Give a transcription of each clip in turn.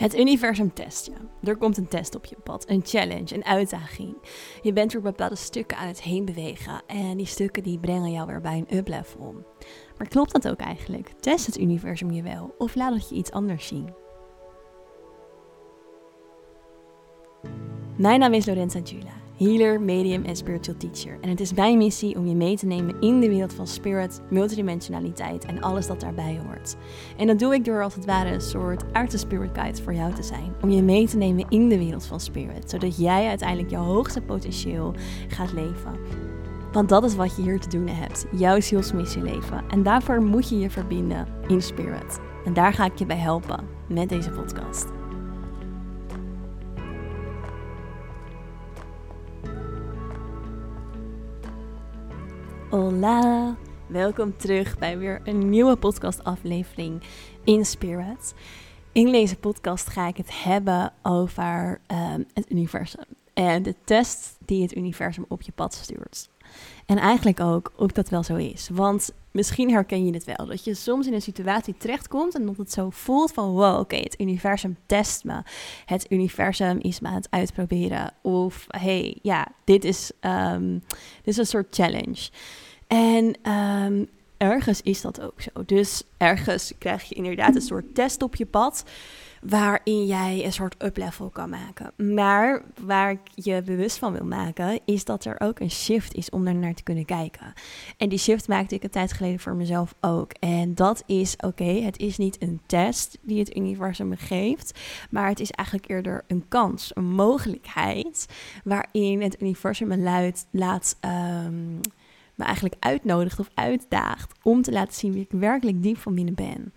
Het universum test je. Er komt een test op je pad, een challenge, een uitdaging. Je bent door bepaalde stukken aan het heen bewegen en die stukken die brengen jou weer bij een up-level. Maar klopt dat ook eigenlijk? Test het universum je wel of laat het je iets anders zien? Mijn naam is Lorenza Giula healer, medium en spiritual teacher. En het is mijn missie om je mee te nemen in de wereld van spirit, multidimensionaliteit en alles dat daarbij hoort. En dat doe ik door als het ware een soort aardse spirit guide voor jou te zijn. Om je mee te nemen in de wereld van spirit, zodat jij uiteindelijk jouw hoogste potentieel gaat leven. Want dat is wat je hier te doen hebt, jouw zielsmissie leven. En daarvoor moet je je verbinden in spirit. En daar ga ik je bij helpen met deze podcast. Hola, welkom terug bij weer een nieuwe podcastaflevering in Spirit. In deze podcast ga ik het hebben over um, het universum en de test die het universum op je pad stuurt. En eigenlijk ook of dat wel zo is. Want misschien herken je het wel. Dat je soms in een situatie terechtkomt en dat het zo voelt van wow, oké, het universum test me. Het universum is me aan het uitproberen. Of hey, ja, dit is, um, dit is een soort challenge. En um, ergens is dat ook zo. Dus ergens krijg je inderdaad een soort test op je pad waarin jij een soort up-level kan maken. Maar waar ik je bewust van wil maken, is dat er ook een shift is om er naar te kunnen kijken. En die shift maakte ik een tijd geleden voor mezelf ook. En dat is, oké, het is niet een test die het universum me geeft, maar het is eigenlijk eerder een kans, een mogelijkheid, waarin het universum me luidt, laat... Um, me eigenlijk uitnodigt of uitdaagt om te laten zien wie ik werkelijk diep van binnen ben.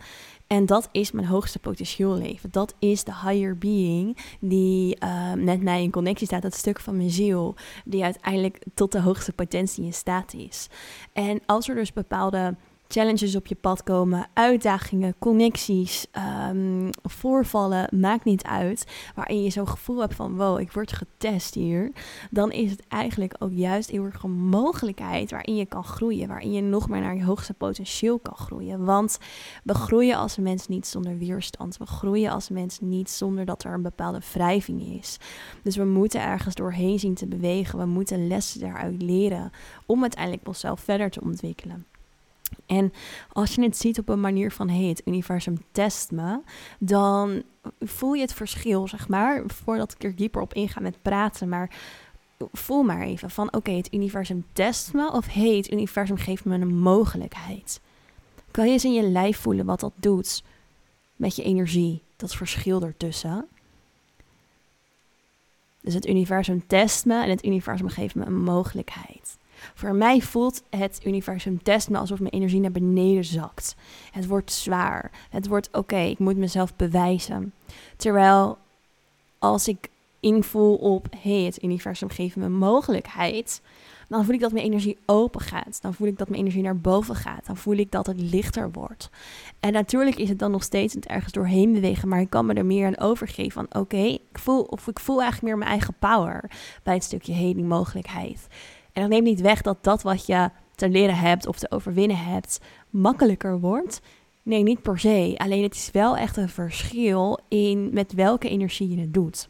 En dat is mijn hoogste potentieel leven. Dat is de higher being die uh, met mij in connectie staat. Dat stuk van mijn ziel die uiteindelijk tot de hoogste potentie in staat is. En als er dus bepaalde challenges op je pad komen, uitdagingen, connecties, um, voorvallen, maakt niet uit. Waarin je zo'n gevoel hebt van wow, ik word getest hier. Dan is het eigenlijk ook juist heel erg een mogelijkheid waarin je kan groeien. Waarin je nog meer naar je hoogste potentieel kan groeien. Want we groeien als mens niet zonder weerstand. We groeien als mens niet zonder dat er een bepaalde wrijving is. Dus we moeten ergens doorheen zien te bewegen. We moeten lessen daaruit leren om uiteindelijk onszelf verder te ontwikkelen. En als je het ziet op een manier van, hey, het universum test me, dan voel je het verschil, zeg maar, voordat ik er dieper op inga met praten, maar voel maar even van, oké, het universum test me, of hey, het universum geeft me een mogelijkheid. Kan je eens in je lijf voelen wat dat doet met je energie, dat verschil ertussen? Dus het universum test me en het universum geeft me een mogelijkheid. Voor mij voelt het universum test me alsof mijn energie naar beneden zakt. Het wordt zwaar. Het wordt oké, ik moet mezelf bewijzen. Terwijl als ik invoel op, hé, hey, het universum geeft me mogelijkheid, dan voel ik dat mijn energie open gaat. Dan voel ik dat mijn energie naar boven gaat. Dan voel ik dat het lichter wordt. En natuurlijk is het dan nog steeds het ergens doorheen bewegen, maar ik kan me er meer aan overgeven van, oké, ik voel of ik voel eigenlijk meer mijn eigen power bij het stukje heen, die mogelijkheid. En dat neemt niet weg dat dat wat je te leren hebt of te overwinnen hebt makkelijker wordt. Nee, niet per se. Alleen het is wel echt een verschil in met welke energie je het doet.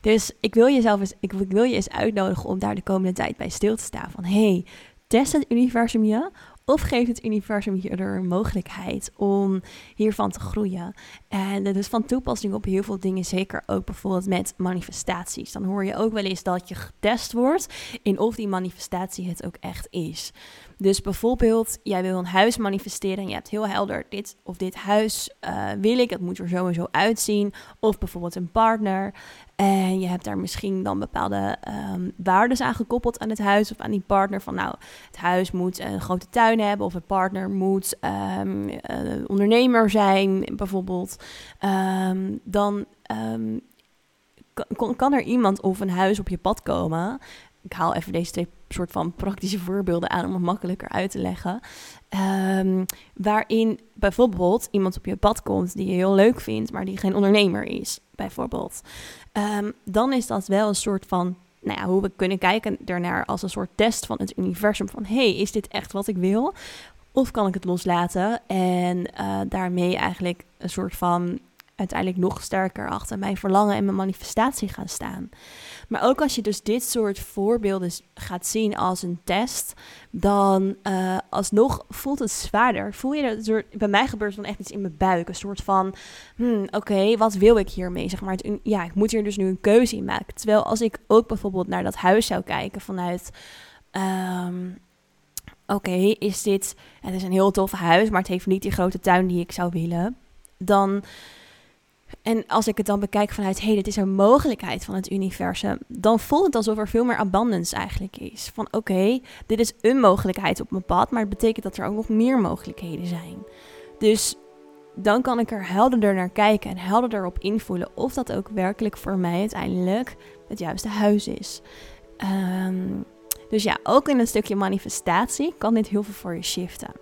Dus ik wil, jezelf ik, ik wil je eens uitnodigen om daar de komende tijd bij stil te staan. Van hey, test het universum je of geeft het universum er een mogelijkheid om hiervan te groeien? En dat is van toepassing op heel veel dingen, zeker ook bijvoorbeeld met manifestaties. Dan hoor je ook wel eens dat je getest wordt in of die manifestatie het ook echt is. Dus bijvoorbeeld, jij wil een huis manifesteren en je hebt heel helder dit of dit huis uh, wil ik, het moet er zo uitzien. Of bijvoorbeeld een partner. En je hebt daar misschien dan bepaalde um, waarden aan gekoppeld aan het huis of aan die partner. Van nou, het huis moet een grote tuin hebben of een partner moet um, uh, ondernemer zijn, bijvoorbeeld. Um, dan kan, kan er iemand of een huis op je pad komen ik haal even deze twee soort van praktische voorbeelden aan om het makkelijker uit te leggen. Um, waarin bijvoorbeeld iemand op je pad komt die je heel leuk vindt, maar die geen ondernemer is, bijvoorbeeld. Um, dan is dat wel een soort van, nou ja, hoe we kunnen kijken daarnaar als een soort test van het universum. Van hey, is dit echt wat ik wil? Of kan ik het loslaten en uh, daarmee eigenlijk een soort van uiteindelijk nog sterker achter mijn verlangen en mijn manifestatie gaan staan. Maar ook als je dus dit soort voorbeelden gaat zien als een test, dan uh, alsnog voelt het zwaarder. Voel je dat soort, bij mij gebeurt dan echt iets in mijn buik, een soort van, hmm, oké, wat wil ik hiermee? Zeg maar, ja, ik moet hier dus nu een keuze in maken. Terwijl als ik ook bijvoorbeeld naar dat huis zou kijken vanuit. Ehm, oké, is dit. Het is een heel tof huis, maar het heeft niet die grote tuin die ik zou willen. Dan. En als ik het dan bekijk vanuit, hé, hey, dit is een mogelijkheid van het universum, dan voelt het alsof er veel meer abundance eigenlijk is. Van oké, dit is een mogelijkheid op mijn pad, maar het betekent dat er ook nog meer mogelijkheden zijn. Dus dan kan ik er helderder naar kijken en helderder op invoelen of dat ook werkelijk voor mij uiteindelijk het juiste huis is. Um, dus ja, ook in een stukje manifestatie kan dit heel veel voor je shiften.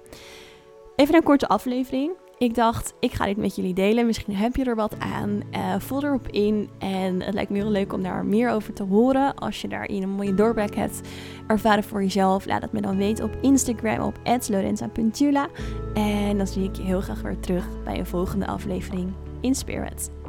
Even een korte aflevering. Ik dacht, ik ga dit met jullie delen. Misschien heb je er wat aan. Uh, voel erop in. En het lijkt me heel leuk om daar meer over te horen. Als je daarin een mooie doorbraak hebt ervaren voor jezelf, laat het me dan weten op Instagram op lorenza.jula. En dan zie ik je heel graag weer terug bij een volgende aflevering in Spirit.